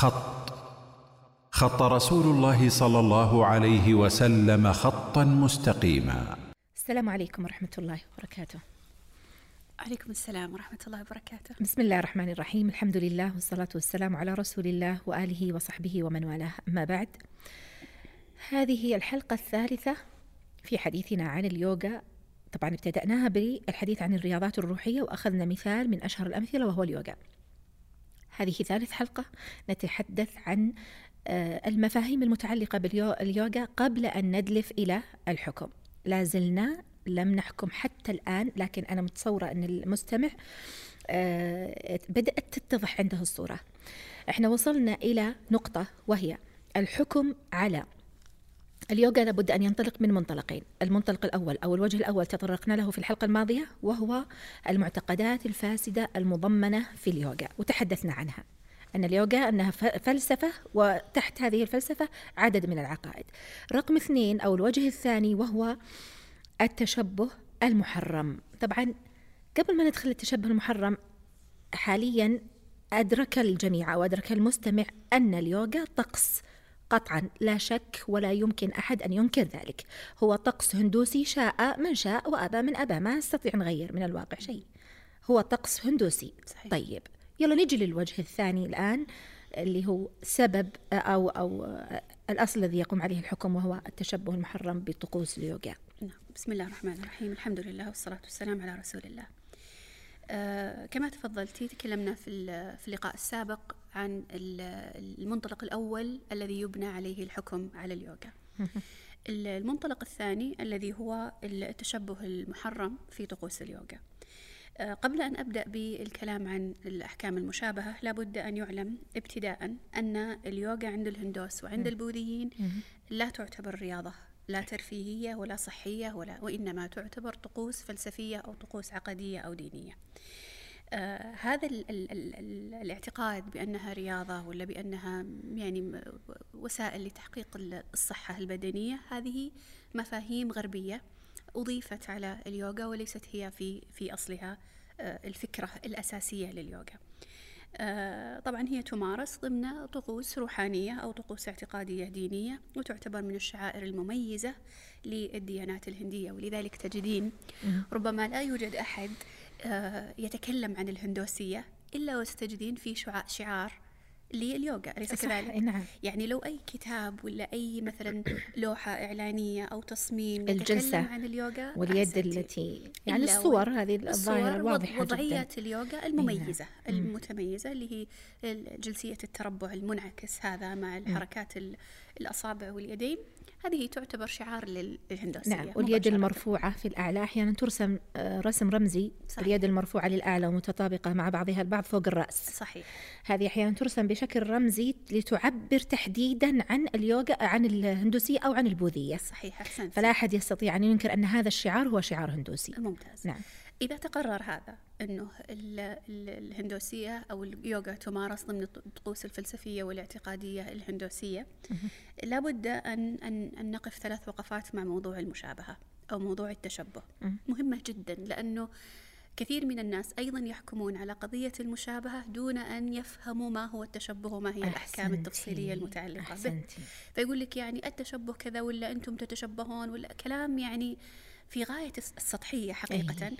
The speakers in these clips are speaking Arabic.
خط. خط رسول الله صلى الله عليه وسلم خطا مستقيما. السلام عليكم ورحمة الله وبركاته. عليكم السلام ورحمة الله وبركاته. بسم الله الرحمن الرحيم. الحمد لله والصلاة والسلام على رسول الله وآله وصحبه ومن والاه. أما بعد هذه هي الحلقة الثالثة في حديثنا عن اليوغا. طبعا ابتدأناها بالحديث عن الرياضات الروحية وأخذنا مثال من أشهر الأمثلة وهو اليوغا. هذه ثالث حلقة نتحدث عن آه، المفاهيم المتعلقة باليوغا قبل أن ندلف إلى الحكم. لا زلنا لم نحكم حتى الآن لكن أنا متصورة أن المستمع آه، بدأت تتضح عنده الصورة. إحنا وصلنا إلى نقطة وهي الحكم على اليوغا لابد أن ينطلق من منطلقين. المنطلق الأول أو الوجه الأول تطرقنا له في الحلقة الماضية وهو المعتقدات الفاسدة المضمنة في اليوغا وتحدثنا عنها. أن اليوغا أنها فلسفة وتحت هذه الفلسفة عدد من العقائد. رقم اثنين أو الوجه الثاني وهو التشبه المحرم. طبعا قبل ما ندخل التشبه المحرم حاليا أدرك الجميع أو أدرك المستمع أن اليوغا طقس قطعا لا شك ولا يمكن أحد أن ينكر ذلك. هو طقس هندوسي شاء من شاء وأبى من أبى ما نستطيع نغير من الواقع شيء. هو طقس هندوسي. صحيح. طيب يلا نجي للوجه الثاني الآن اللي هو سبب أو أو الأصل الذي يقوم عليه الحكم وهو التشبه المحرم بطقوس اليوغا. نعم بسم الله الرحمن الرحيم. الحمد لله والصلاة والسلام على رسول الله. كما تفضلتي تكلمنا في في اللقاء السابق عن المنطلق الأول الذي يبنى عليه الحكم على اليوغا. المنطلق الثاني الذي هو التشبه المحرم في طقوس اليوغا. آه، قبل أن أبدأ بالكلام عن الأحكام المشابهة لابد أن يعلم ابتداء أن اليوغا عند الهندوس وعند البوذيين لا تعتبر رياضة. لا ترفيهية ولا صحية ولا وإنما تعتبر طقوس فلسفية أو طقوس عقدية أو دينية. آه هذا ال ال ال الاعتقاد بأنها رياضة ولا بأنها يعني وسائل لتحقيق الصحة البدنية هذه مفاهيم غربية أضيفت على اليوغا وليست هي في في أصلها آه الفكرة الأساسية لليوغا. طبعا هي تمارس ضمن طقوس روحانية أو طقوس اعتقادية دينية وتعتبر من الشعائر المميزة للديانات الهندية. ولذلك تجدين ربما لا يوجد أحد آه، يتكلم عن الهندوسية إلا وستجدين في شعار لليوغا أليس كذلك؟ نعم. يعني لو أي كتاب ولا أي مثلا لوحة إعلانية أو تصميم الجلسة عن اليوغا واليد التي يعني الصور هذه الظاهرة الواضحة وضعيات اليوغا المميزة نعم. المتميزة اللي هي جلسية التربع المنعكس هذا مع الحركات الأصابع واليدين هذه تعتبر شعار للهندسية نعم واليد المرفوعة في الأعلى أحيانا ترسم آه، رسم رمزي صحيح. اليد المرفوعة للأعلى ومتطابقة مع بعضها البعض فوق الرأس. صحيح. هذه أحيانا ترسم بشكل رمزي لتعبر تحديدا عن اليوغا عن الهندوسية أو عن البوذية. صحيح أحسنت. فلا أحد يستطيع أن ينكر أن هذا الشعار هو شعار هندوسي ممتاز. نعم. إذا تقرر هذا أنه الهندوسية أو اليوغا تمارس ضمن الطقوس الفلسفية والاعتقادية الهندوسية لابد أن, أن, أن نقف ثلاث وقفات مع موضوع المشابهة أو موضوع التشبه. مهمة جدا لأنه كثير من الناس أيضا يحكمون على قضية المشابهة دون أن يفهموا ما هو التشبه وما هي الأحكام التفصيلية المتعلقة. به. فيقول لك يعني التشبه كذا ولا أنتم تتشبهون ولا كلام يعني في غاية السطحية حقيقة. أيه.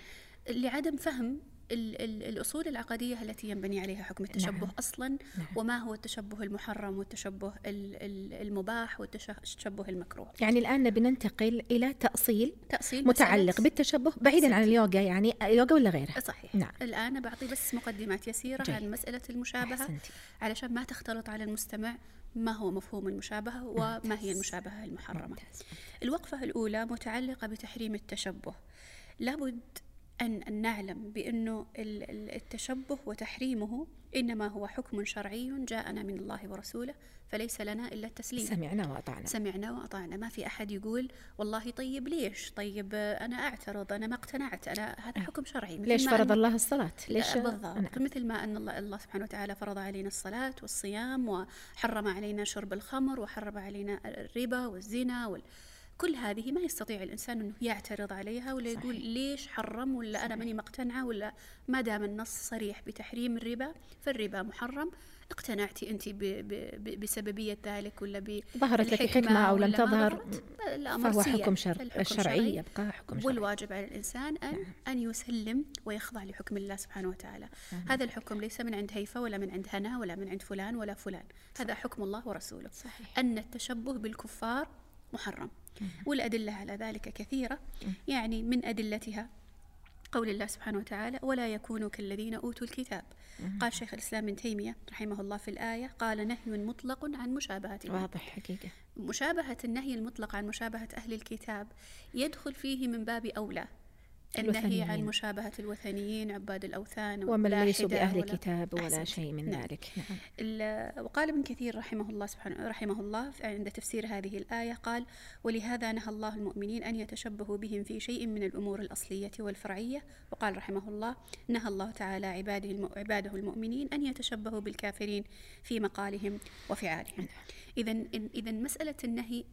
لعدم فهم ال ال الأصول العقدية التي ينبني عليها حكم التشبه نعم. أصلا نعم. وما هو التشبه المحرم والتشبه المباح والتشبه المكروه يعني الآن نبي ننتقل إلى تأصيل, تأصيل متعلق بالتشبه بعيدا عن اليوغا يعني يوغا ولا غيرها صحيح نعم. الآن بعطي بس مقدمات يسيرة جي. عن مسألة المشابهة أحسنتي. علشان ما تختلط على المستمع ما هو مفهوم المشابهة وما هي المشابهة المحرمة ممتاز. الوقفة الأولى متعلقة بتحريم التشبه لابد أن نعلم بأنه التشبه وتحريمه إنما هو حكم شرعي جاءنا من الله ورسوله فليس لنا إلا التسليم. سمعنا وأطعنا. سمعنا وأطعنا. ما في أحد يقول والله طيب ليش؟ طيب أنا أعترض أنا ما اقتنعت أنا هذا حكم شرعي. ليش فرض الله الصلاة؟ ليش بالضبط. نعم. مثل ما أن الله, الله سبحانه وتعالى فرض علينا الصلاة والصيام وحرم علينا شرب الخمر وحرم علينا الربا والزنا وال... كل هذه ما يستطيع الإنسان أنه يعترض عليها ولا يقول صحيح. ليش حرم ولا صحيح. أنا ماني مقتنعة ولا ما دام النص صريح بتحريم الربا فالربا محرم اقتنعتي أنت ب ب بسببية ذلك ولا ب ظهرت لك حكمة أو لم تظهر فهو حكم شر الشرعي يبقى حكم شرعي والواجب على الإنسان أن نعم. أن يسلم ويخضع لحكم الله سبحانه وتعالى نعم. هذا الحكم ليس من عند هيفا ولا من عند هنا ولا من عند فلان ولا فلان صحيح. هذا حكم الله ورسوله صحيح. أن التشبه بالكفار محرم والأدلة على ذلك كثيرة. يعني من أدلتها قول الله سبحانه وتعالى ولا يكونوا كالذين أوتوا الكتاب. قال شيخ الإسلام ابن تيمية رحمه الله في الآية قال نهي مطلق عن مشابهة. واضح حقيقة. مشابهة النهي المطلق عن مشابهة أهل الكتاب يدخل فيه من باب أولى. النهي عن مشابهة الوثنيين عباد الأوثان ومن ليسوا بأهل كتاب ولا أحسن. شيء من نعم. ذلك نعم. وقال ابن كثير رحمه الله سبحانه رحمه الله عند تفسير هذه الآية قال ولهذا نهى الله المؤمنين أن يتشبهوا بهم في شيء من الأمور الأصلية والفرعية وقال رحمه الله نهى الله تعالى عباده عباده المؤمنين أن يتشبهوا بالكافرين في مقالهم وفعالهم نعم. إذا إذا مسألة النهي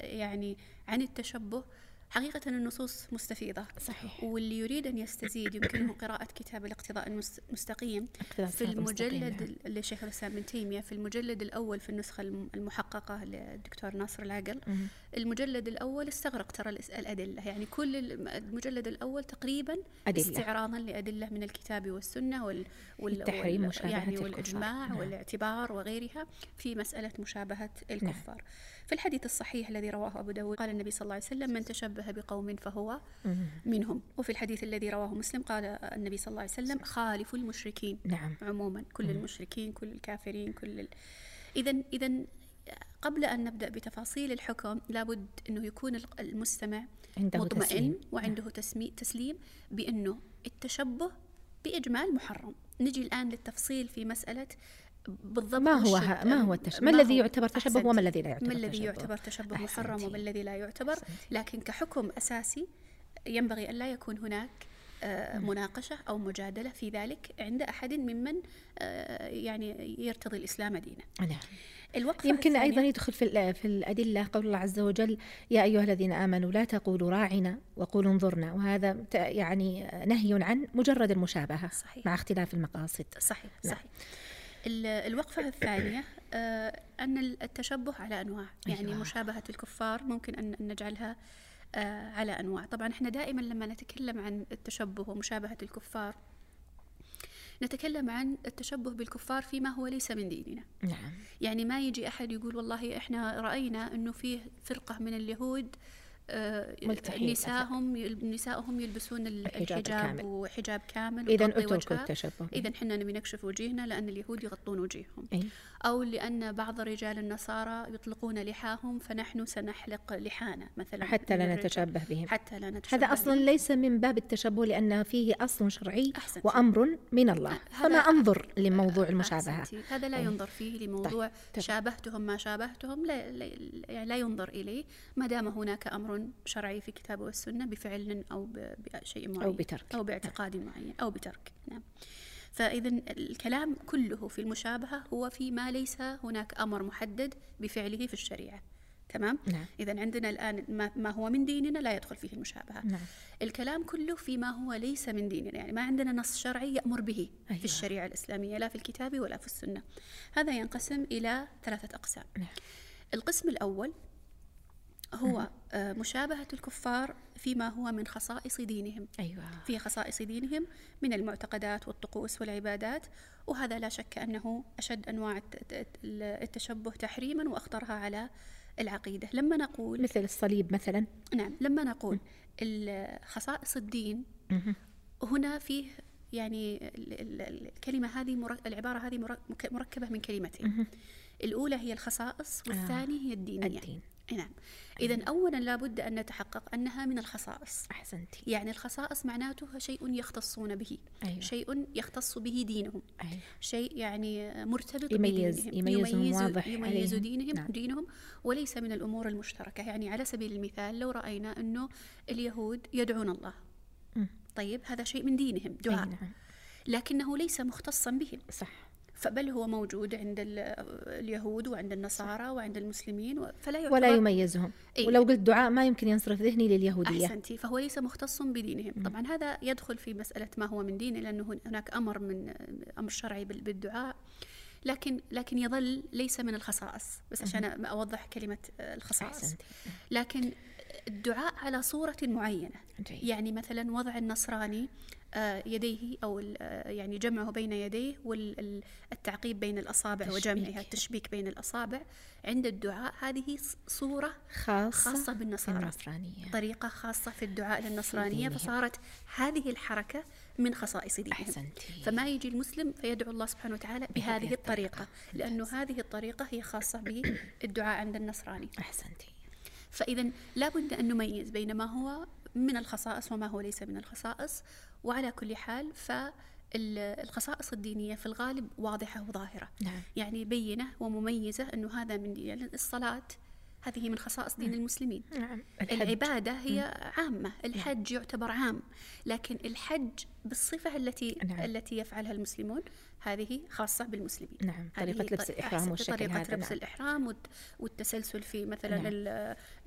يعني عن التشبه حقيقة النصوص مستفيضة. صحيح. واللي يريد أن يستزيد يمكنه قراءة كتاب الاقتضاء المستقيم في المجلد لشيخ الإسلام ابن تيمية في المجلد الأول في النسخة المحققة للدكتور ناصر العقل. المجلد الأول استغرق ترى الأدلة. يعني كل المجلد الأول تقريبا أدلة. استعراضا لأدلة من الكتاب والسنة وال, وال... التحريم وال... يعني والإجماع نعم. والاعتبار وغيرها في مسألة مشابهة الكفار. نعم. في الحديث الصحيح الذي رواه أبو داود قال النبي صلى الله عليه وسلم من تشبه بقوم فهو منهم. وفي الحديث الذي رواه مسلم قال النبي صلى الله عليه وسلم خالفوا المشركين. نعم. عموما. كل المشركين كل الكافرين كل ال... إذا إذا قبل أن نبدأ بتفاصيل الحكم لابد أنه يكون المستمع عنده مطمئن تسليم. وعنده تسمي تسليم بأنه التشبه بإجمال محرم. نجي الآن للتفصيل في مسألة بالضبط ما هو ها ما هو التشبه ما, ما الذي يعتبر تشبه وما الذي لا يعتبر ما الذي يعتبر تشبه محرم وما الذي لا يعتبر؟ لكن كحكم أساسي ينبغي أن لا يكون هناك مناقشة أو مجادلة في ذلك عند أحد ممن آه، يعني يرتضي الإسلام دينا. نعم. الوقفة يمكن أيضا يدخل في, في الأدلة قول الله عز وجل يا أيها الذين آمنوا لا تقولوا راعنا وقولوا انظرنا. وهذا يعني نهي عن مجرد المشابهة صحيح. مع اختلاف المقاصد. صحيح نعم. صحيح. الوقفة الثانية آه، أن التشبه على أنواع. يعني أيوة. مشابهة الكفار ممكن أن نجعلها آه، على أنواع طبعا إحنا دائما لما نتكلم عن التشبه ومشابهة الكفار نتكلم عن التشبه بالكفار فيما هو ليس من ديننا نعم. يعني ما يجي أحد يقول والله إحنا رأينا أنه فيه فرقة من اليهود آه، نساءهم نسائهم يلبسون الحجاب, الحجاب وحجاب كامل اذا أتركوا التشبه. اذا إحنا نبي نكشف وجيهنا لأن اليهود يغطون وجيههم. أي. أو لأن بعض رجال النصارى يطلقون لحاهم فنحن سنحلق لحانا مثلا. حتى لا نتشبه بهم. حتى لا نتشبه هذا أصلا بهم. ليس من باب التشبه لأن فيه أصل شرعي أحسنتي. وأمر من الله. فما أنظر لموضوع المشابهة؟ هذا لا ينظر فيه لموضوع طيب. شابهتهم ما شابهتهم لا, لا, يعني لا ينظر إليه. ما دام هناك أمر شرعي في الكتاب والسنة بفعل أو بشيء معين أو بترك أو باعتقاد معين أو بترك نعم فإذا الكلام كله في المشابهة هو في ما ليس هناك أمر محدد بفعله في الشريعة تمام؟ نعم. إذا عندنا الآن ما, ما هو من ديننا لا يدخل فيه المشابهة نعم. الكلام كله فيما هو ليس من ديننا يعني ما عندنا نص شرعي يأمر به أيوة. في الشريعة الإسلامية لا في الكتاب ولا في السنة هذا ينقسم إلى ثلاثة أقسام نعم. القسم الأول هو آه، مشابهة الكفار فيما هو من خصائص دينهم. أيوة. في خصائص دينهم من المعتقدات والطقوس والعبادات وهذا لا شك أنه أشد أنواع التشبه تحريما وأخطرها على العقيدة. لما نقول مثل الصليب مثلا. نعم لما نقول خصائص الدين هنا فيه يعني الكلمة هذه العبارة هذه مركبة من كلمتين. الأولى هي الخصائص والثانية هي الدين الدين. نعم. إذا أولا لابد أن نتحقق أنها من الخصائص. أحسنتي. يعني الخصائص معناته شيء يختصون به. أيوة. شيء يختص به دينهم. أيوة. شيء يعني مرتبط يميز بدينهم. يميز, يميز واضح يميز دينهم نعم. دينهم وليس من الأمور المشتركة. يعني على سبيل المثال لو رأينا أنه اليهود يدعون الله. م. طيب هذا شيء من دينهم دعاء. نعم. لكنه ليس مختصا بهم. صح. فبل هو موجود عند اليهود وعند النصارى وعند المسلمين فلا يعتبر ولا يميزهم. إيه؟ ولو قلت دعاء ما يمكن ينصرف ذهني لليهودية. أحسنتي. فهو ليس مختص بدينهم. م. طبعا هذا يدخل في مسألة ما هو من دين لأنه هناك أمر من أمر شرعي بالدعاء. لكن لكن يظل ليس من الخصائص. بس عشان أوضح كلمة الخصائص. لكن الدعاء على صورة معينة. جيد. يعني مثلا وضع النصراني يديه أو آه، يعني جمعه بين يديه والتعقيب بين الأصابع تشبيك. وجمعها التشبيك بين الأصابع عند الدعاء. هذه صورة خاصة خاصة بالنصارى بالنصرانية. طريقة خاصة في الدعاء للنصرانية. فصارت هذه الحركة من خصائص دينهم. أحسنتي. فما يجي المسلم فيدعو الله سبحانه وتعالى بهذه الطريقة. لأنه هذه الطريقة هي خاصة بالدعاء عند النصراني. أحسنتي. فإذا لابد أن نميز بين ما هو من الخصائص وما هو ليس من الخصائص. وعلى كل حال فالخصائص الدينية في الغالب واضحة وظاهرة نعم. يعني بينة ومميزة أنه هذا من الصلاة هذه من خصائص دين المسلمين. نعم. الحج. العبادة هي عامة. الحج يعتبر عام. لكن الحج بالصفة التي نعم. التي يفعلها المسلمون هذه خاصة بالمسلمين. نعم، طريقة لبس الإحرام والشكل طريقة هذا، لبس نعم. الإحرام والت- والتسلسل في مثلا نعم. ال-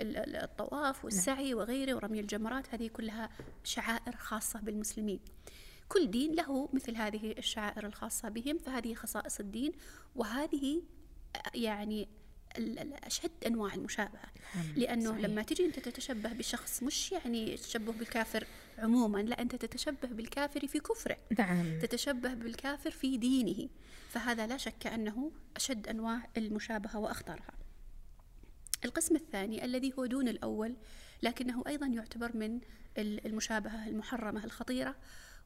ال- ال- الطواف والسعي وغيره ورمي الجمرات هذه كلها شعائر خاصة بالمسلمين. كل دين له مثل هذه الشعائر الخاصة بهم فهذه خصائص الدين. وهذه يعني ال- ال- أشد أنواع المشابهة. لأنه صحيح. لما تجي أنت تتشبه بشخص مش يعني التشبه بالكافر عموما لا أنت تتشبه بالكافر في كفره. نعم. تتشبه بالكافر في دينه. فهذا لا شك أنه أشد أنواع المشابهة وأخطرها. القسم الثاني الذي هو دون الأول لكنه أيضا يعتبر من ال- المشابهة المحرمة الخطيرة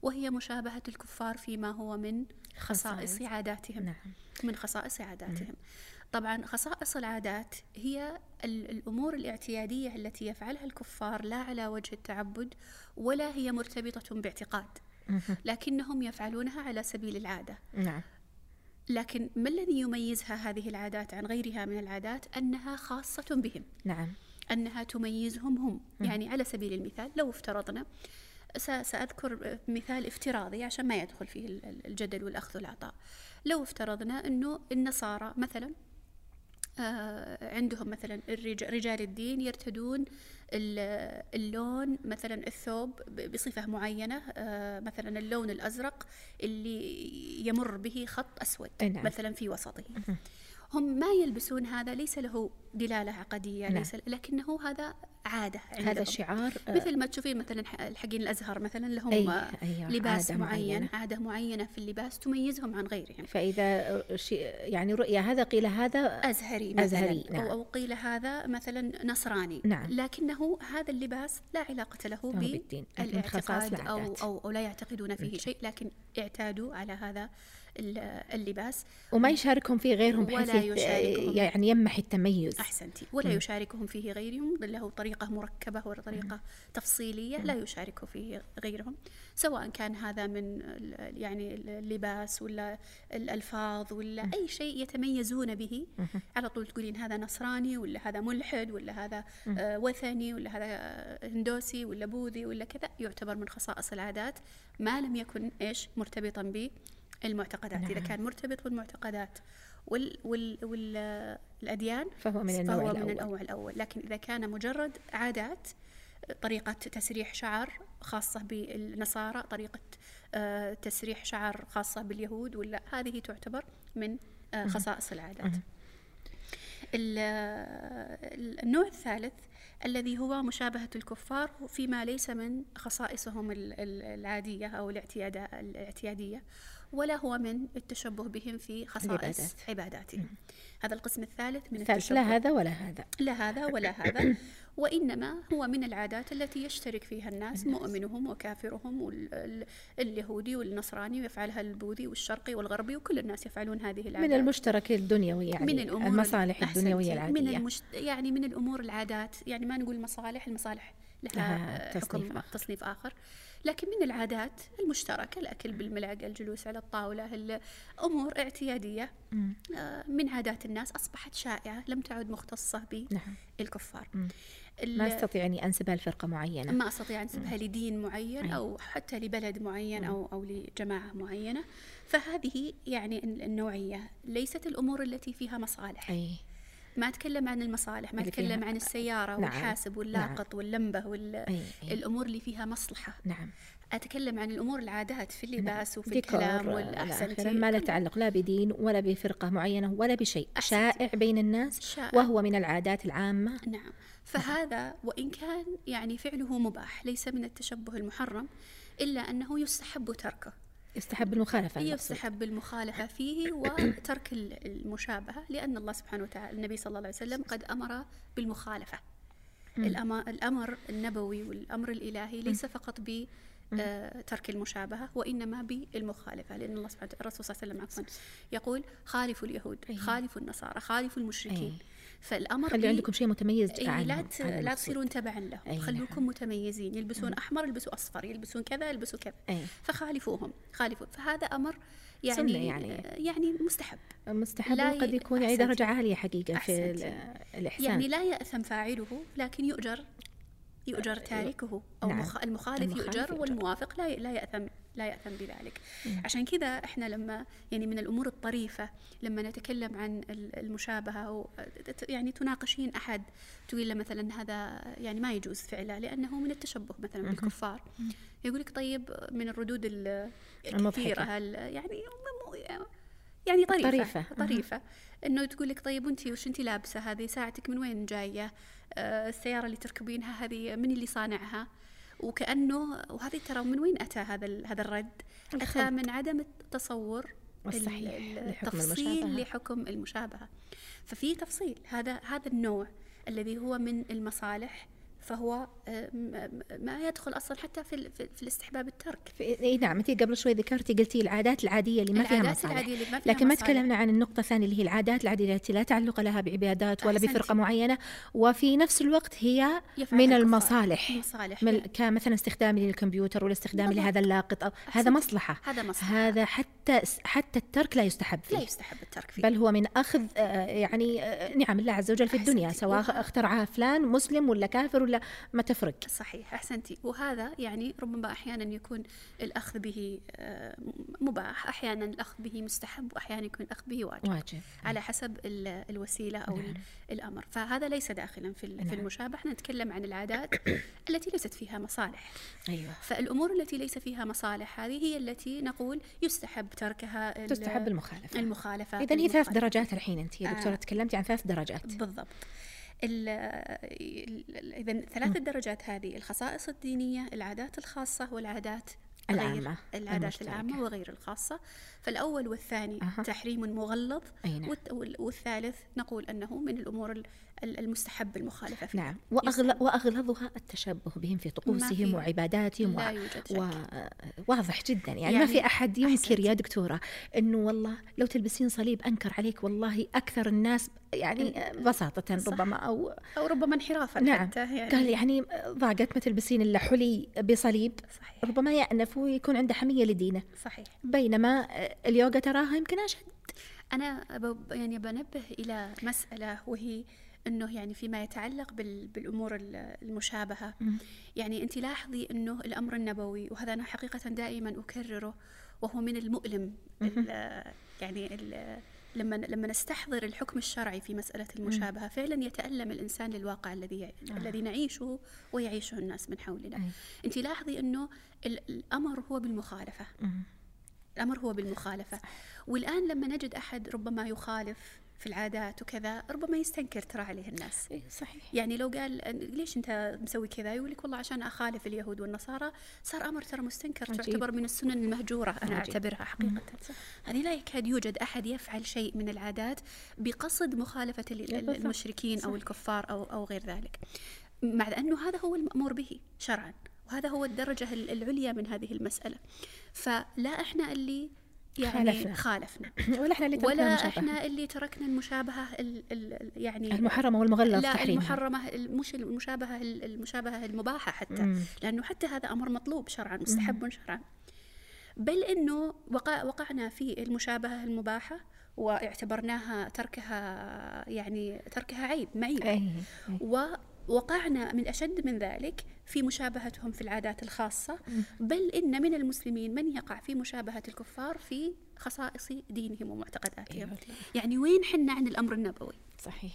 وهي مشابهة الكفار فيما هو من خصائص خصائص. عاداتهم. نعم. من خصائص عاداتهم. طبعا خصائص العادات هي ال- الأمور الاعتيادية التي يفعلها الكفار لا على وجه التعبد ولا هي مرتبطة باعتقاد لكنهم يفعلونها على سبيل العادة. نعم. لكن ما الذي يميزها هذه العادات عن غيرها من العادات؟ أنها خاصة بهم. نعم. أنها تميزهم هم. يعني على سبيل المثال لو افترضنا سأذكر مثال افتراضي عشان ما يدخل فيه ال- ال- الجدل والأخذ والعطاء. لو افترضنا أنه النصارى مثلا عندهم مثلا رجال الدين يرتدون ال- اللون مثلا الثوب بصفة معينة آه، مثلا اللون الأزرق اللي يمر به خط أسود نعم. مثلا في وسطه هم ما يلبسون هذا ليس له دلالة عقدية نعم. ليس لكنه هذا عادة عندهم. هذا شعار آه، مثل ما تشوفين مثلا ح- الحقين الأزهر مثلا لهم أي- آه، أيوة، لباس عادة معين معينة. عادة معينة في اللباس تميزهم عن غيرهم فإذا شيء يعني رؤية هذا قيل هذا أزهري مثلا أزهري، نعم. أو, أو قيل هذا مثلا نصراني نعم. لكنه هذا اللباس لا علاقة له بالدين، بالاعتقاد أو. أو لا يعتقدون فيه شيء لكن اعتادوا على هذا اللباس. وما يشاركهم فيه غيرهم ولا بحيث. يعني يمح التميز. أحسنتي. ولا يشاركهم فيه غيرهم بل له طريقة مركبة وطريقة تفصيلية لا يشارك فيه غيرهم. سواء كان هذا من يعني اللباس ولا الألفاظ ولا أي شيء يتميزون به. على طول تقولين هذا نصراني ولا هذا ملحد ولا هذا آه، وثني ولا هذا هندوسي ولا بوذي ولا كذا يعتبر من خصائص العادات ما لم يكن إيش مرتبطا بالمعتقدات إذا نعم. كان مرتبط بالمعتقدات وال وال والأديان فهو من النوع فهو الأول. من النوع الأول. لكن إذا كان مجرد عادات طريقة تسريح شعر خاصة بالنصارى طريقة آه، تسريح شعر خاصة باليهود ولا هذه تعتبر من آه، خصائص العادات. ال- ال- النوع الثالث الذي هو مشابهة الكفار فيما ليس من خصائصهم ال- ال- العادية أو الاعتياد- الاعتيادية ولا هو من التشبه بهم في خصائص العبادات. عباداتهم. هذا القسم الثالث من التشبه لا هذا ولا هذا. لا هذا ولا هذا. وإنما هو من العادات التي يشترك فيها الناس مؤمنهم وكافرهم واليهودي والنصراني ويفعلها البوذي والشرقي والغربي وكل الناس يفعلون هذه العادات. من المشترك الدنيوي يعني من الأمور المصالح الدنيوية العادية من المشت... يعني من الأمور العادات. يعني ما نقول مصالح المصالح لها, تصنيف آخر. تصنيف آخر. لكن من العادات المشتركة الأكل بالملعقة الجلوس على الطاولة الأمور اعتيادية. آه، من عادات الناس أصبحت شائعة لم تعد مختصة نعم. بالكفار. ما أستطيع أني أنسبها لفرقة معينة. ما أستطيع أنسبها لدين معين أو حتى لبلد معين أو أو لجماعة معينة. فهذه يعني النوعية. ليست الأمور التي فيها مصالح. أي. ما أتكلم عن المصالح ما أتكلم عن السيارة نعم، والحاسب واللاقط واللمبة أي، أي. والامور اللي فيها مصلحة. نعم. أتكلم عن الأمور العادات في اللباس وفي ديكور الكلام والأحسن آخره، ما له تعلق لا بدين ولا بفرقة معينة ولا بشيء. شائع بين الناس شائع. وهو من العادات العامة. نعم. فهذا وإن كان يعني فعله مباح ليس من التشبه المحرم إلا أنه يستحب تركه. يستحب المخالفة. يستحب المخالفة فيه وترك ال- المشابهة لأن الله سبحانه وتعالى النبي صلى الله عليه وسلم قد أمر بالمخالفة الأمر, الأمر النبوي والأمر الإلهي ليس فقط ب آه، ترك المشابهة وإنما بالمخالفة لأن الله سبحانه وتعالى الرسول صلى الله عليه وسلم عفوا يقول خالفوا اليهود. خالفوا النصارى خالفوا المشركين أي. فالأمر خلي عندكم شيء متميز إيه عنهم لا ت- لا. تصيرون تبعا لهم أي خلوكم متميزين يلبسون أحمر يلبسوا أصفر يلبسون كذا يلبسوا كذا أي. فخالفوهم خالفوا فهذا أمر يعني يعني. يعني مستحب مستحب لا وقد ي- يكون يعني أحسنتي. درجة عالية حقيقة في أحسنتي. ال- الإحسان يعني لا يأثم فاعله لكن يؤجر يؤجر تاركه أو نعم. مخ- المخالف, المخالف يؤجر يؤجر. والموافق لا لا ياثم لا يأثم بذلك عشان كذا إحنا لما يعني من الأمور الطريفة لما نتكلم عن ال- المشابهة أو يعني تناقشين أحد تقول له مثلا هذا يعني ما يجوز فعله لأنه من التشبه مثلا بالكفار يقول لك طيب من الردود. الكثيرة هل يعني يعني طريفة طريفة. طريفة. إنه تقول لك طيب وانت وش انت لابسة؟ هذه ساعتك من وين جاية؟ آه السيارة اللي تركبينها هذه من اللي صانعها؟ وكأنه وهذه ترى من وين أتى هذا هذا الرد؟ أتى. من عدم التصور الصحيح ال- لحكم التفصيل المشابهة. لحكم المشابهة. ففي تفصيل هذا هذا النوع الذي هو من المصالح فهو آه، ما يدخل أصلا حتى في في الاستحباب الترك اي نعم انت قبل شوي ذكرتي قلتي العادات العادية اللي ما فيها العادات مصالح العادية اللي ما فيها لكن ما مصالح. تكلمنا عن النقطة الثانية اللي هي العادات العادية التي لا تعلق لها بعبادات ولا أحسنتي. بفرقة معينة وفي نفس الوقت هي من. المصالح المصالح من. كمثلا استخدامي للكمبيوتر ولا استخدامي بالضبط. لهذا اللاقط أو هذا. مصلحة هذا مصلحة. هذا حتى حتى الترك لا يستحب فيه لا يستحب الترك فيه بل هو من أخذ آه، يعني آه، نعم الله عز وجل في الدنيا. سواء اخترعها فلان مسلم ولا كافر ولا ما تفرق؟ صحيح أحسنتي. وهذا يعني ربما أحيانا يكون الأخذ به آه، مباح أحيانا الأخذ به مستحب واحيانا يكون الأخذ به واجب. واجب. على حسب ال- الوسيلة أو نعم. الأمر. فهذا ليس داخلا في ال- في نعم. المشابهة. إحنا نتكلم عن العادات التي ليست فيها مصالح. أيوه. فالأمور التي ليس فيها مصالح هذه هي التي نقول يستحب تركها تستحب المخالفة. المخالفة اذا هي ثلاث. درجات الحين انت يا دكتورة آه. تكلمتي عن ثلاث درجات. بالضبط. اذا ثلاث الدرجات هذه الخصائص الدينية العادات الخاصة والعادات العامة، العادات المشتركة. العامة وغير الخاصة فالأول والثاني أها. تحريم مغلظ أي نعم. والثالث نقول أنه من الأمور ال- ال- المستحب المخالفة فيها. نعم. وأغل... وأغلظها التشبه بهم في طقوسهم وعباداتهم لا يوجد شك. واضح جدا. يعني, ما يعني في أحد ينكر. يا دكتورة إنه والله لو تلبسين صليب أنكر عليك والله أكثر الناس يعني بساطة صح. ربما أو أو ربما انحرافا نعم. حتى يعني. قال يعني ضاقت ما تلبسين إلا حلي بصليب صحيح. ربما يأنف ويكون عنده حمية لدينه. صحيح. بينما اليوغا تراها يمكن أشد. أنا يعني بنبه إلى مسألة وهي أنه يعني فيما يتعلق بال- بالأمور ال- المشابهة. يعني أنت لاحظي أنه الأمر النبوي وهذا أنا حقيقة دائما أكرره وهو من المؤلم ال- يعني ال- لما لما نستحضر الحكم الشرعي في مسألة المشابهة فعلا يتألم الإنسان للواقع الذي يع- الذي نعيشه ويعيشه الناس من حولنا. أنت لاحظي أنه ال- الأمر هو بالمخالفة. الأمر هو بالمخالفة. والآن لما نجد أحد ربما يخالف في العادات وكذا ربما يستنكر ترى عليه الناس. إيه، صحيح. يعني لو قال ليش أنت مسوي كذا؟ يقول لك والله عشان أخالف اليهود والنصارى. صار أمر ترى مستنكر عجيب. تعتبر من السنن المهجورة أنا عجيب. أعتبرها حقيقة. هذه لا يكاد يوجد أحد يفعل شيء من العادات بقصد مخالفة. المشركين أو صح. الكفار أو أو غير ذلك. مع أنه هذا هو المأمور به شرعا وهذا هو الدرجة ال- العليا من هذه المسألة. فلا إحنا اللي يعني خالفنا. خالفنا ولا إحنا اللي تركنا ولا المشابهة. إحنا اللي تركنا المشابهة ال ال يعني المحرمة والمغلظ لا تحريمها المحرمة ال- مش المشابهة ال- المشابهة المباحة حتى مم. لأنه حتى هذا أمر مطلوب شرعا مستحب شرعا بل إنه وقع وقعنا في المشابهة المباحة واعتبرناها تركها يعني تركها عيب معيب أي. أي. ووقعنا من أشد من ذلك في مشابهتهم في العادات الخاصة بل إن من المسلمين من يقع في مشابهة الكفار في خصائص دينهم ومعتقداتهم. أيوة. يعني وين حنا عن الأمر النبوي؟ صحيح.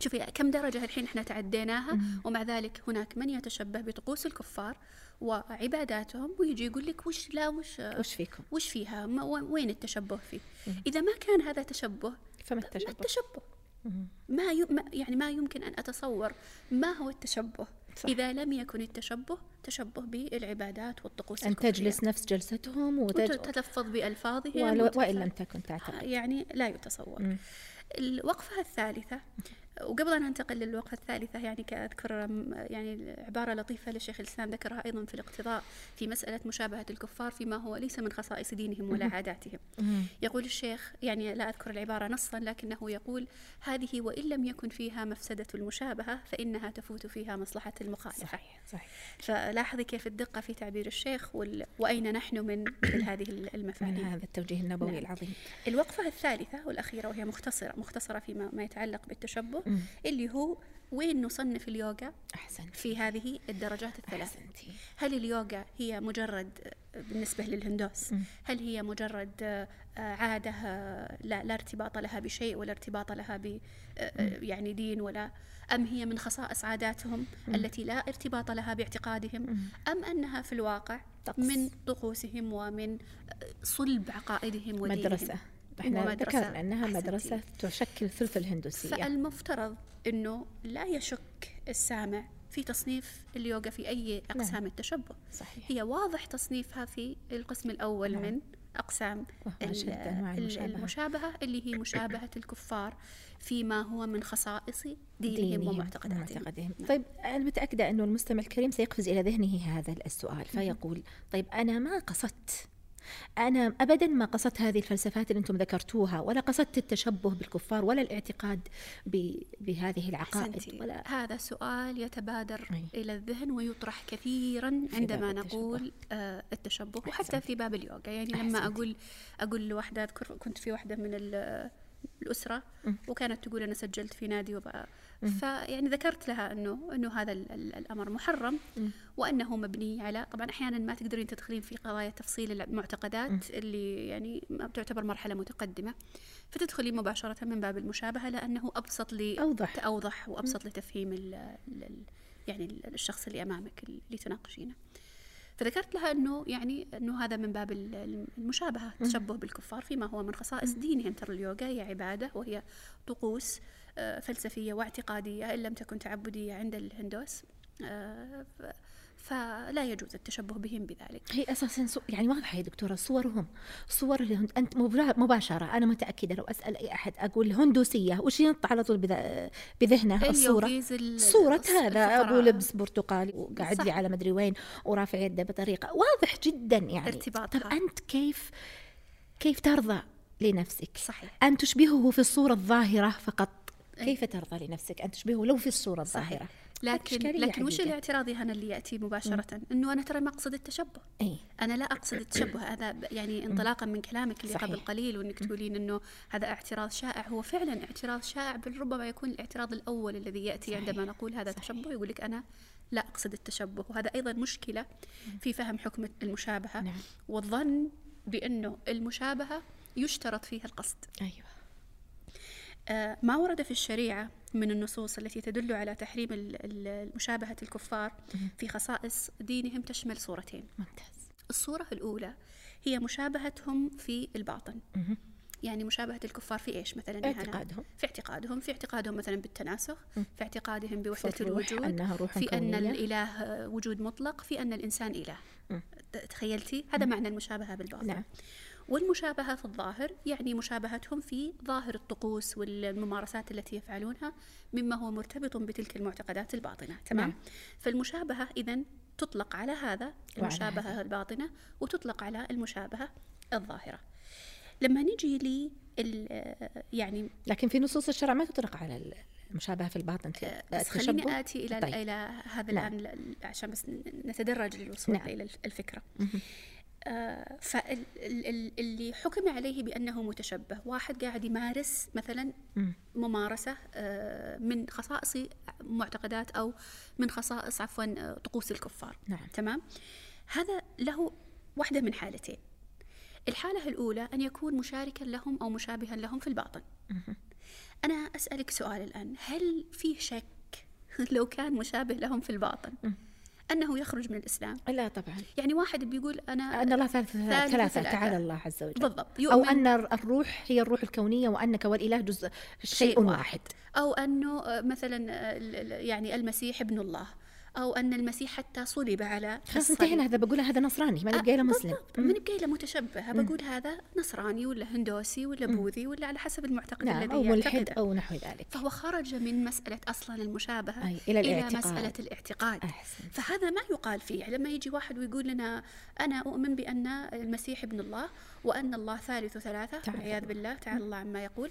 شوفي كم درجة الحين إحنا تعديناها؟ ومع ذلك هناك من يتشبه بطقوس الكفار وعباداتهم ويجي يقول لك وش لا وش وش فيكم؟ وش فيها؟ وين التشبه فيه؟ إذا ما كان هذا تشبه فما ما التشبه؟ التشبه. ما. ما- يعني ما يمكن أن أتصور ما هو التشبه صح. إذا لم يكن التشبه تشبه بالعبادات والطقوس أن. تجلس نفس جلستهم وتج... وتتلفظ بألفاظهم ولو... وإن لم تكن تعتقد يعني لا يتصور مم. الوقفة الثالثة وقبل أن أنتقل للوقفة الثالثة يعني كأذكر يعني عبارة لطيفة لشيخ الإسلام ذكرها أيضا في الاقتضاء في مسألة مشابهة الكفار فيما هو ليس من خصائص دينهم ولا عاداتهم. يقول الشيخ يعني لا أذكر العبارة نصا لكنه يقول هذه وإن لم يكن فيها مفسدة المشابهة فإنها تفوت فيها مصلحة المخالفة صحيح صحيح فلاحظي كيف الدقة في تعبير الشيخ وال... وأين نحن من مثل هذه من المفاهيم هذا التوجيه النبوي نعم. العظيم الوقفة الثالثة والأخيرة وهي مختصرة مختصرة فيما ما يتعلق بالتشبه. اللي هو وين نصنف اليوغا؟ أحسنت في هذه الدرجات الثلاث. أحسنتي. هل اليوغا هي مجرد آه، بالنسبة للهندوس مم. هل هي مجرد آه، عادة آه، لا, لا ارتباط لها بشيء ولا ارتباط لها ب يعني دين ولا أم هي من خصائص عاداتهم التي لا ارتباط لها باعتقادهم أم أنها في الواقع طقس. من طقوسهم ومن صلب عقائدهم ودينهم؟ مدرسة. إحنا ومدرسة. ذكرنا أنها. مدرسة تشكل ثلث الهندوسية فالمفترض إنه لا يشك السامع في تصنيف اليوغا في أي أقسام نعم. التشبه صحيح هي واضح تصنيفها في القسم الأول نعم. من أقسام المشابهة. المشابهة اللي هي مشابهة الكفار فيما هو من خصائص دينهم, دينهم ومعتقداتهم ومعتقدهم نعم. طيب أنا متأكدة أنه المستمع الكريم سيقفز إلى ذهنه هذا السؤال فيقول طيب أنا ما قصدت أنا أبدا ما قصدت هذه الفلسفات اللي أنتم ذكرتوها ولا قصدت التشبه بالكفار ولا الاعتقاد ب- بهذه العقائد. ولا هذا سؤال يتبادر أي. إلى الذهن ويطرح كثيرا عندما التشبه. نقول آه التشبه وحتى أحسنتي. في باب اليوغا يعني لما أحسنتي. أقول أقول لوحدة أذكر كنت في واحدة من ال- الأسرة. وكانت تقول أنا سجلت في نادي وبقى فيعني ذكرت لها أنه أنه هذا ال- ال- الأمر محرم مم. وأنه مبني على طبعا أحيانا ما تقدرين تدخلين في قضايا تفصيل المعتقدات اللي يعني ما تعتبر مرحلة متقدمة فتدخلي مباشرة من باب المشابهة لأنه أبسط لي أوضح. أوضح وأبسط لتفهيم ال ال يعني ال- الشخص اللي أمامك اللي تناقشينه. فذكرت لها أنه يعني أنه هذا من باب ال- المشابهة التشبه بالكفار فيما هو من خصائص دينهم. ترى اليوغا هي عبادة وهي طقوس فلسفية واعتقادية إن لم تكن تعبدية عند الهندوس آه، فلا يجوز التشبه بهم بذلك هي أساسا سو... يعني واضحة يا دكتورة صورهم صور الهند أنت مباشرة أنا متأكدة لو أسأل أي أحد أقول هندوسيه وش ينط على طول بذ... بذهنه الصورة ال- الص- هذا أبو. لبس برتقالي وقاعد. لي على مدري وين ورافع يده بطريقة واضح جدا يعني ارتباطها. طب أنت كيف كيف ترضى لنفسك صحيح أن تشبهه في الصورة الظاهرة فقط. كيف ترضى لنفسك أن تشبهه لو في الصورة الظاهرة؟ صحيح لكن لكن وش حقيقة. الاعتراض هنا اللي يأتي مباشرة؟ إنه أنا ترى ما أقصد التشبه. إي. أنا لا أقصد التشبه. هذا يعني انطلاقا من كلامك اللي صحيح. قبل قليل وإنك تقولين إنه هذا اعتراض شائع. هو فعلا اعتراض شائع بل ربما يكون الاعتراض الأول الذي يأتي صحيح. عندما نقول هذا صحيح. تشبه يقول لك أنا لا أقصد التشبه. وهذا أيضا مشكلة في فهم حكم المشابهة. نعم. والظن بأنه المشابهة يشترط فيها القصد. أيوه. ما ورد في الشريعة من النصوص التي تدل على تحريم مشابهة الكفار في خصائص دينهم تشمل صورتين. ممتاز. الصورة الأولى هي مشابهتهم في الباطن. يعني مشابهة الكفار في إيش مثلا؟ هنا؟ اعتقادهم. في اعتقادهم في اعتقادهم مثلا بالتناسخ في اعتقادهم بوحدة الوجود أنها روح في أن. الإله وجود مطلق في أن الإنسان إله. تخيلتي؟ هذا معنى المشابهة بالباطن. نعم. والمشابهة في الظاهر يعني مشابهتهم في ظاهر الطقوس والممارسات التي يفعلونها مما هو مرتبط بتلك المعتقدات الباطنة تمام نعم. فالمشابهة إذا تطلق على هذا المشابهة هذا. الباطنة وتطلق على المشابهة الظاهرة لما نجي لي يعني لكن في نصوص الشرع ما تطلق على المشابهة في الباطن بس التشبه. خليني آتي إلى طيب. إلى هذا نعم. الآن ل- عشان بس نتدرج للوصول نعم. إلى الفكرة مهم. آه، فاللي حكم عليه بأنه متشبه. واحد قاعد يمارس مثلا مم. ممارسة آه، من خصائص معتقدات أو من خصائص عفوا آه، طقوس الكفار. نعم. تمام؟ هذا له واحدة من حالتين. الحالة الأولى أن يكون مشاركا لهم أو مشابها لهم في الباطن. أنا أسألك سؤال الآن. هل فيه شك لو كان مشابه لهم في الباطن؟ أنه يخرج من الإسلام. لا طبعا. يعني واحد بيقول أنا أن الله ثالث ثلاثة ثلاثة. تعالى الله عز وجل. بالضبط. أو يؤمن أن الروح هي الروح الكونية وأنك والإله جزء شيء شيء واحد. أنه آه، مثلا يعني المسيح ابن الله. أو أن المسيح حتى صلب على خلاص. انتهينا هذا بقول هذا نصراني ما نبقى له مسلم. بالضبط من بقيله متشبهة بقول هذا نصراني ولا هندوسي ولا بوذي ولا على حسب المعتقد نعم الذي أو ملحد أو نحو ذلك. فهو خرج من مسألة أصلا المشابهة أي، إلى الاعتقاد. مسألة الاعتقاد. أحسن فهذا ما يقال فيه. لما يجي واحد ويقول لنا أنا أؤمن بأن المسيح ابن الله وأن الله ثالث ثلاثة تعالى والعياذ الله. بالله تعالى الله عما يقول.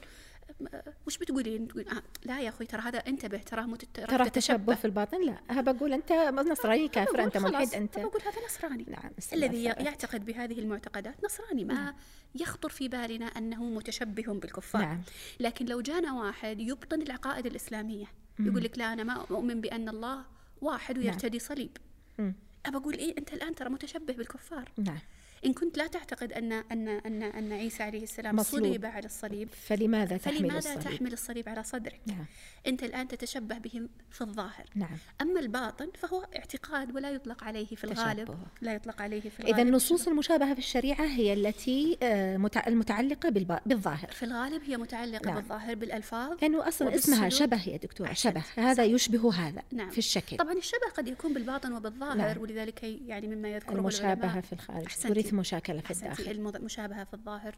وش بتقولين؟ تقول آه لا يا أخوي ترى هذا انتبه ترى مت... ترى تشبه في الباطن؟ لا ها بقول أنت نصراني كافر خلاص، ملحد أنت. بقول هذا نصراني. نعم الذي. يعتقد بهذه المعتقدات نصراني ما يخطر في بالنا أنه متشبه بالكفار. نعم. لكن لو جانا واحد يبطن العقائد الإسلامية يقول لك لا أنا ما أؤمن بأن الله واحد ويرتدي صليب. مم. أبى أقول إيه أنت الآن ترى متشبه بالكفار. نعم. إن كنت لا تعتقد أن أن أن أن عيسى عليه السلام مصلوب. صلب على الصليب فلماذا تحمل فلماذا الصليب تحمل الصليب على صدرك نعم أنت الآن تتشبه بهم في الظاهر نعم أما الباطن فهو اعتقاد ولا يطلق عليه في الغالب تشبه. لا يطلق عليه في إذا الغالب النصوص المشابهة في الشريعة هي التي آه، متع- المتعلقة بالظاهر في الغالب هي متعلقة نعم. بالظاهر بالألفاظ لأنه أصلا اسمها. شبه يا دكتورة أحسنت. شبه هذا يشبه هذا نعم. في الشكل طبعا الشبه قد يكون بالباطن وبالظاهر نعم. ولذلك يعني مما يذكره المشابهة في الخارج أحسنتي. تورث مشاكلة في. الداخل المشابهة في الظاهر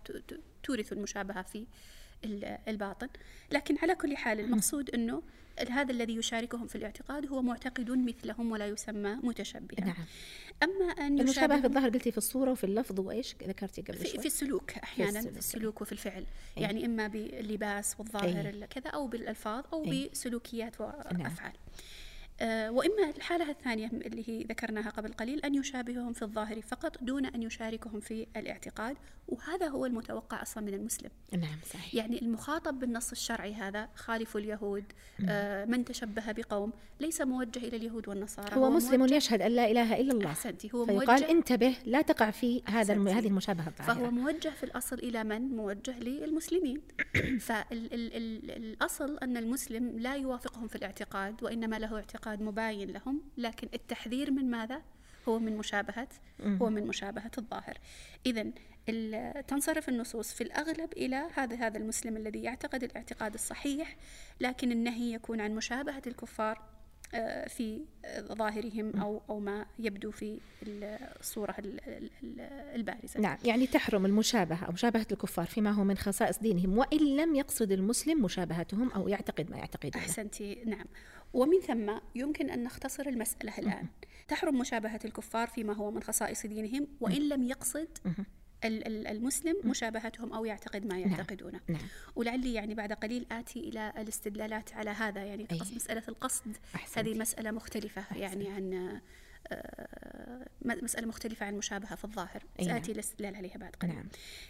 تورث المشابهة في ال- الباطن لكن على كل حال المقصود أنه هذا الذي يشاركهم في الاعتقاد هو معتقد مثلهم ولا يسمى متشبها نعم أما أن المشابهة في الظاهر قلتي في الصورة وفي اللفظ وإيش ذكرتي قبل في, شوي في السلوك أحيانا في السلوك. السلوك وفي الفعل أي. يعني إما باللباس والظاهر أي. كذا أو بالألفاظ أو أي. بسلوكيات نعم. آه، وإما الحالة الثانية اللي هي ذكرناها قبل قليل أن يشابههم في الظاهر فقط دون أن يشاركهم في الاعتقاد وهذا هو المتوقع أصلا من المسلم. نعم صحيح. يعني المخاطب بالنص الشرعي هذا خالف اليهود آه، من تشبه بقوم ليس موجه إلى اليهود والنصارى. هو مسلم موجه- يشهد أن لا إله إلا الله. أحسنتي هو فيقال موجه انتبه لا تقع في هذا الم... أحسنتي. هذه المشابهة فهو الظاهرة موجه في الأصل إلى من؟ موجه للمسلمين. فالأصل أن المسلم لا يوافقهم في الاعتقاد وإنما له اعتقاد مباين لهم لكن التحذير من ماذا؟ هو من مشابهة هو من مشابهة الظاهر. إذا تنصرف النصوص في الأغلب إلى هذا هذا المسلم الذي يعتقد الاعتقاد الصحيح لكن النهي يكون عن مشابهة الكفار آه، في آه، ظاهرهم أو أو ما يبدو في الصورة ال- ال- ال- البارزة. نعم يعني تحرم المشابهة أو مشابهة الكفار فيما هو من خصائص دينهم وإن لم يقصد المسلم مشابهتهم أو يعتقد ما يعتقدونه. أحسنتي نعم. ومن ثم يمكن أن نختصر المسألة الآن. تحرم مشابهة الكفار فيما هو من خصائص دينهم وإن لم يقصد ال- ال- المسلم مشابهتهم أو يعتقد ما يعتقدونه. نعم. ولعلي يعني بعد قليل آتي إلى الاستدلالات على هذا. يعني أي. قص- مسألة القصد. أحسنتي. هذه مسألة مختلفة يعني عن آه، مسألة مختلفة عن المشابهة في الظاهر. نعم. سآتي الاستدلال عليها بعد قليل. نعم.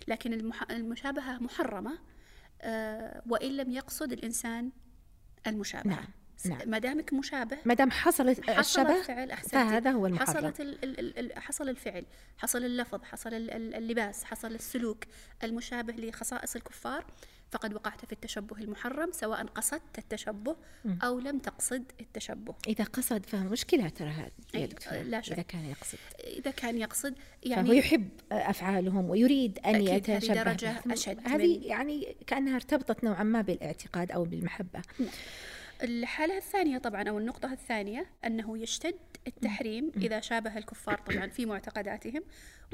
لكن المح- المشابهة محرمة آه، وإن لم يقصد الإنسان المشابهة. نعم، نعم. ما دامك مشابه. ما دام حصل حصل الشبه الفعل. فهذا هو المحرم حصلت ال ال ال حصل الفعل حصل اللفظ حصل ال- ال- اللباس حصل السلوك المشابه لخصائص الكفار فقد وقعت في التشبه المحرم سواء قصدت التشبه أو لم تقصد التشبه. إذا قصد فمشكلة ترى هذه يا لا شك. إذا كان يقصد. إذا كان يقصد فهو يعني يحب أفعالهم ويريد هذه يتشبه. درجة بهم. أشد هذه يعني كأنها ارتبطت نوعا ما بالإعتقاد أو بالمحبة. الحالة الثانية طبعا أو النقطة الثانية أنه يشتد التحريم إذا شابه الكفار طبعا في معتقداتهم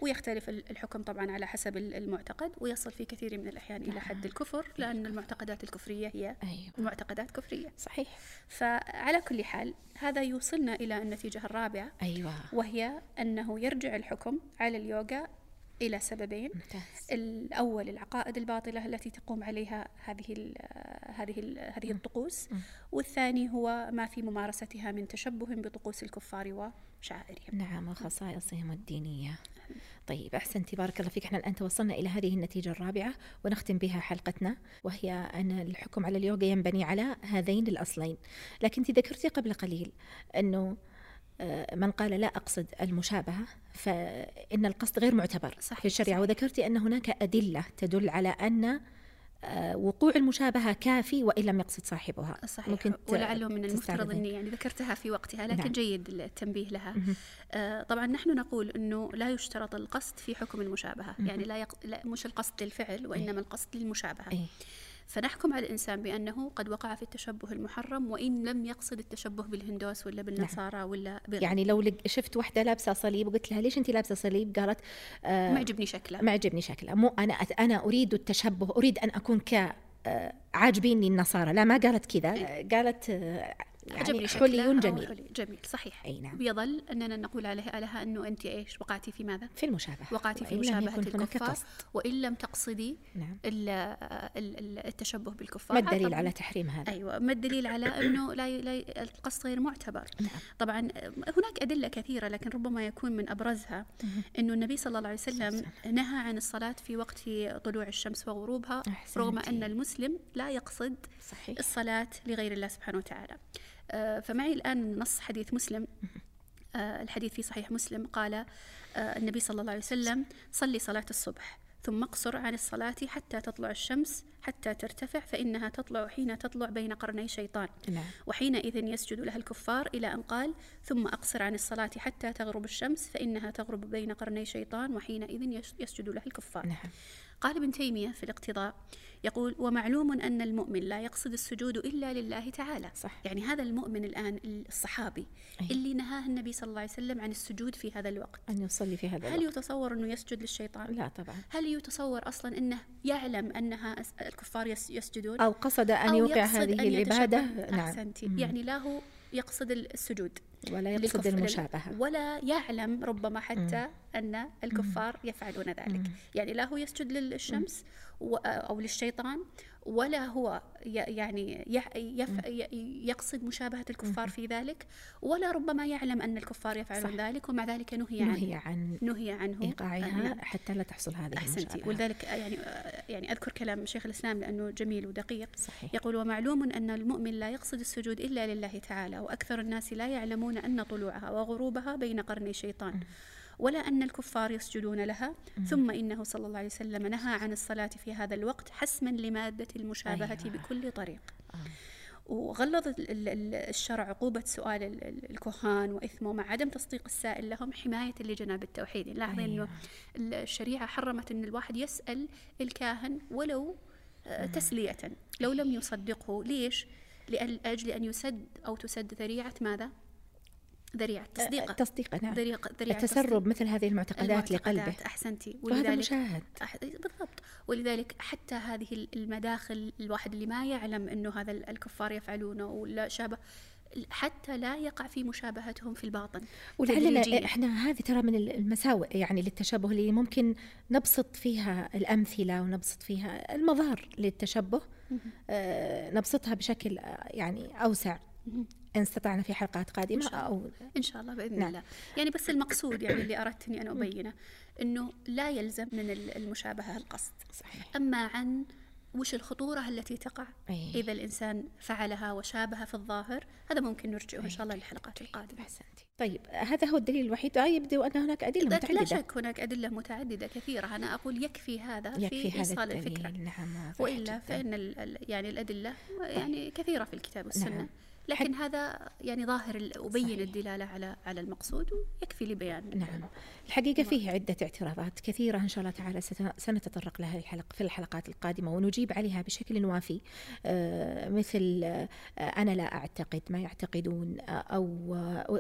ويختلف ال- الحكم طبعا على حسب ال- المعتقد ويصل في كثير من الأحيان إلى حد الكفر لأن المعتقدات الكفرية هي أيوة. معتقدات كفرية. صحيح. فعلى كل حال هذا يوصلنا إلى النتيجة الرابعة أيوة. وهي أنه يرجع الحكم على اليوغا إلى سببين. ممتاز. الأول العقائد الباطلة التي تقوم عليها هذه ال هذه ال هذه الطقوس. والثاني هو ما في ممارستها من تشبه بطقوس الكفار وشعائرهم. نعم وخصائصهم الدينية. طيب أحسنتي بارك الله فيك. إحنا الآن توصلنا إلى هذه النتيجة الرابعة ونختم بها حلقتنا وهي أن الحكم على اليوغا ينبني على هذين الأصلين. لكن أنت ذكرتي قبل قليل أنه من قال لا أقصد المشابهة فإن القصد غير معتبر صحيح، في الشريعة. صحيح. وذكرتي أن هناك أدلة تدل على أن آه، وقوع المشابهة كافي وإن لم يقصد صاحبها. صحيح. ممكن ولعله من المفترض أني يعني ذكرتها في وقتها لكن نعم. جيد التنبيه لها. آه طبعا نحن نقول أنه لا يشترط القصد في حكم المشابهة. يعني لا, يق... لا مش القصد للفعل وإنما القصد للمشابهة. أي. فنحكم على الإنسان بأنه قد وقع في التشبه المحرم وإن لم يقصد التشبه بالهندوس ولا بالنصارى نعم. ولا بغير. يعني لو شفت واحدة لابسة صليب وقلت لها ليش أنت لابسة صليب قالت آه ما عجبني شكلها ما عجبني شكلها مو أنا أنا أريد التشبه أريد أن أكون ك آه، عاجبيني النصارى لا ما قالت كذا إيه. قالت يعني حلي جميل. حلي جميل صحيح. أي نعم. يظل أننا نقول عليها لها أنه أنت إيش؟ وقعتي في ماذا؟ في المشابهة. وقعتي في مشابهة الكفار وإن لم تقصدي نعم. التشبه بالكفار. ما الدليل على تحريم هذا؟ أيوة. ما الدليل على أنه لا, لا القصد غير معتبر. نعم. طبعا هناك أدلة كثيرة لكن ربما يكون من أبرزها. أنه النبي صلى الله عليه وسلم نهى عن الصلاة في وقت طلوع الشمس وغروبها رغم أن المسلم لا يقصد صحيح. الصلاة لغير الله سبحانه وتعالى. فمعي الآن نص حديث مسلم آه، الحديث في صحيح مسلم قال آه، النبي صلى الله عليه وسلم صلي صلاة الصبح ثم اقصر عن الصلاة حتى تطلع الشمس حتى ترتفع فإنها تطلع حين تطلع بين قرني شيطان نعم. وحينئذ يسجد لها الكفار إلى أن قال ثم أقصر عن الصلاة حتى تغرب الشمس فإنها تغرب بين قرني شيطان وحينئذ يسجد لها الكفار نعم. قال ابن تيمية في الاقتضاء يقول ومعلوم أن المؤمن لا يقصد السجود إلا لله تعالى. صح. يعني هذا المؤمن الآن الصحابي أيه. اللي نهاه النبي صلى الله عليه وسلم عن السجود في هذا الوقت. أن يصلي في هذا هل الوقت. يتصور أنه يسجد للشيطان؟ لا طبعا. هل يتصور أصلا أنه يعلم أنها الكفار يسجدون؟ أو قصد أن أو يوقع هذه أن العبادة؟ نعم. أحسنتي. يعني لا هو يقصد السجود ولا يقصد المشابهة ولا يعلم ربما حتى مم. أن الكفار مم. يفعلون ذلك مم. يعني لا هو يسجد للشمس أو للشيطان ولا هو يعني يقصد مشابهة الكفار في ذلك ولا ربما يعلم أن الكفار يفعلون ذلك ومع ذلك نهي عنه. نهي عن نهي عنه. إيقاعها حتى لا تحصل هذه أحسنتي. ولذلك يعني يعني أذكر كلام شيخ الإسلام لأنه جميل ودقيق. صحيح. يقول ومعلوم أن المؤمن لا يقصد السجود إلا لله تعالى وأكثر الناس لا يعلمون أن طلوعها وغروبها بين قرني شيطان. ولا أن الكفار يسجدون لها ثم إنه صلى الله عليه وسلم نهى عن الصلاة في هذا الوقت حسما لمادة المشابهة أيوة. بكل طريق آه. وغلظ الشرع عقوبة سؤال الكهان وإثمه مع عدم تصديق السائل لهم حماية لجناب التوحيد لاحظين أيوة. أنه الشريعة حرمت أن الواحد يسأل الكاهن ولو آه، تسلية لو لم يصدقه ليش؟ لأجل أن يسد أو تسد ذريعة ماذا؟ ذريعة تصديق تصديق نعم. ذريعة التسرب مثل هذه المعتقدات, المعتقدات لقلبه. أحسنتي. ولذلك مشاهد. أح... بالضبط. ولذلك حتى هذه المداخل الواحد اللي ما يعلم أنه هذا الكفار يفعلونه ولا شابه حتى لا يقع في مشابهتهم في الباطن ولعلنا إحنا هذه ترى من المساوئ يعني للتشبه اللي ممكن نبسط فيها الأمثلة ونبسط فيها المظهر للتشبه آه نبسطها بشكل آه، يعني أوسع. إن استطعنا في حلقات قادمة إن شاء الله. أو إن شاء الله بإذن نعم. الله. يعني بس المقصود يعني اللي أردت أني أنا أبينه أنه لا يلزم من المشابهة القصد. صحيح. أما عن وش الخطورة التي تقع أيه. إذا الإنسان فعلها وشابه في الظاهر هذا ممكن نرجعه أيه. إن شاء الله للحلقات القادمة. أحسنتي. طيب هذا هو الدليل الوحيد. يبدو أن هناك أدلة متعددة لا شك هناك أدلة متعددة كثيرة. أنا أقول يكفي هذا يكفي في إيصال الفكرة. نعم وإلا فإن يعني الأدلة يعني كثيرة في الكتاب والسنة. نعم. لكن هذا يعني ظاهر أبين صحيح. الدلالة على على المقصود ويكفي لبيان. نعم. الحقيقة فيه عدة اعتراضات كثيرة إن شاء الله تعالى سنتطرق لها الحلقة في الحلقات القادمة ونجيب عليها بشكل وافي. آه مثل آه أنا لا أعتقد ما يعتقدون آه أو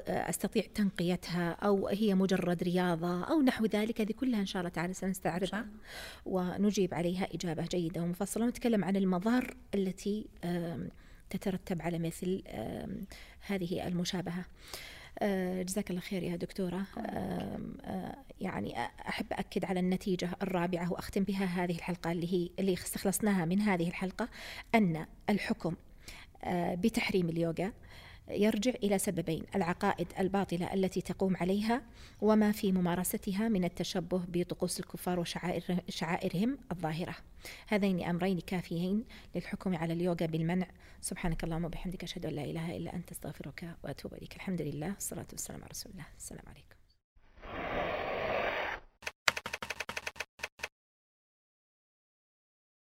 أستطيع تنقيتها أو هي مجرد رياضة أو نحو ذلك. هذه كلها إن شاء الله تعالى سنستعرضها ونجيب عليها إجابة جيدة ومفصلة ونتكلم عن المظار التي تترتب على مثل هذه المشابهة. آه، جزاك الله خير يا دكتورة. آه، يعني أحب أكد على النتيجة الرابعة وأختم بها هذه الحلقة اللي هي اللي استخلصناها من هذه الحلقة أن الحكم آه، بتحريم اليوغا يرجع إلى سببين العقائد الباطلة التي تقوم عليها وما في ممارستها من التشبه بطقوس الكفار وشعائرهم الظاهرة. هذين أمرين كافيين للحكم على اليوغا بالمنع. سبحانك اللهم وبحمدك أشهد أن لا إله إلا أنت أستغفرك وأتوب إليك. الحمد لله والصلاة والسلام على رسول الله. السلام عليكم.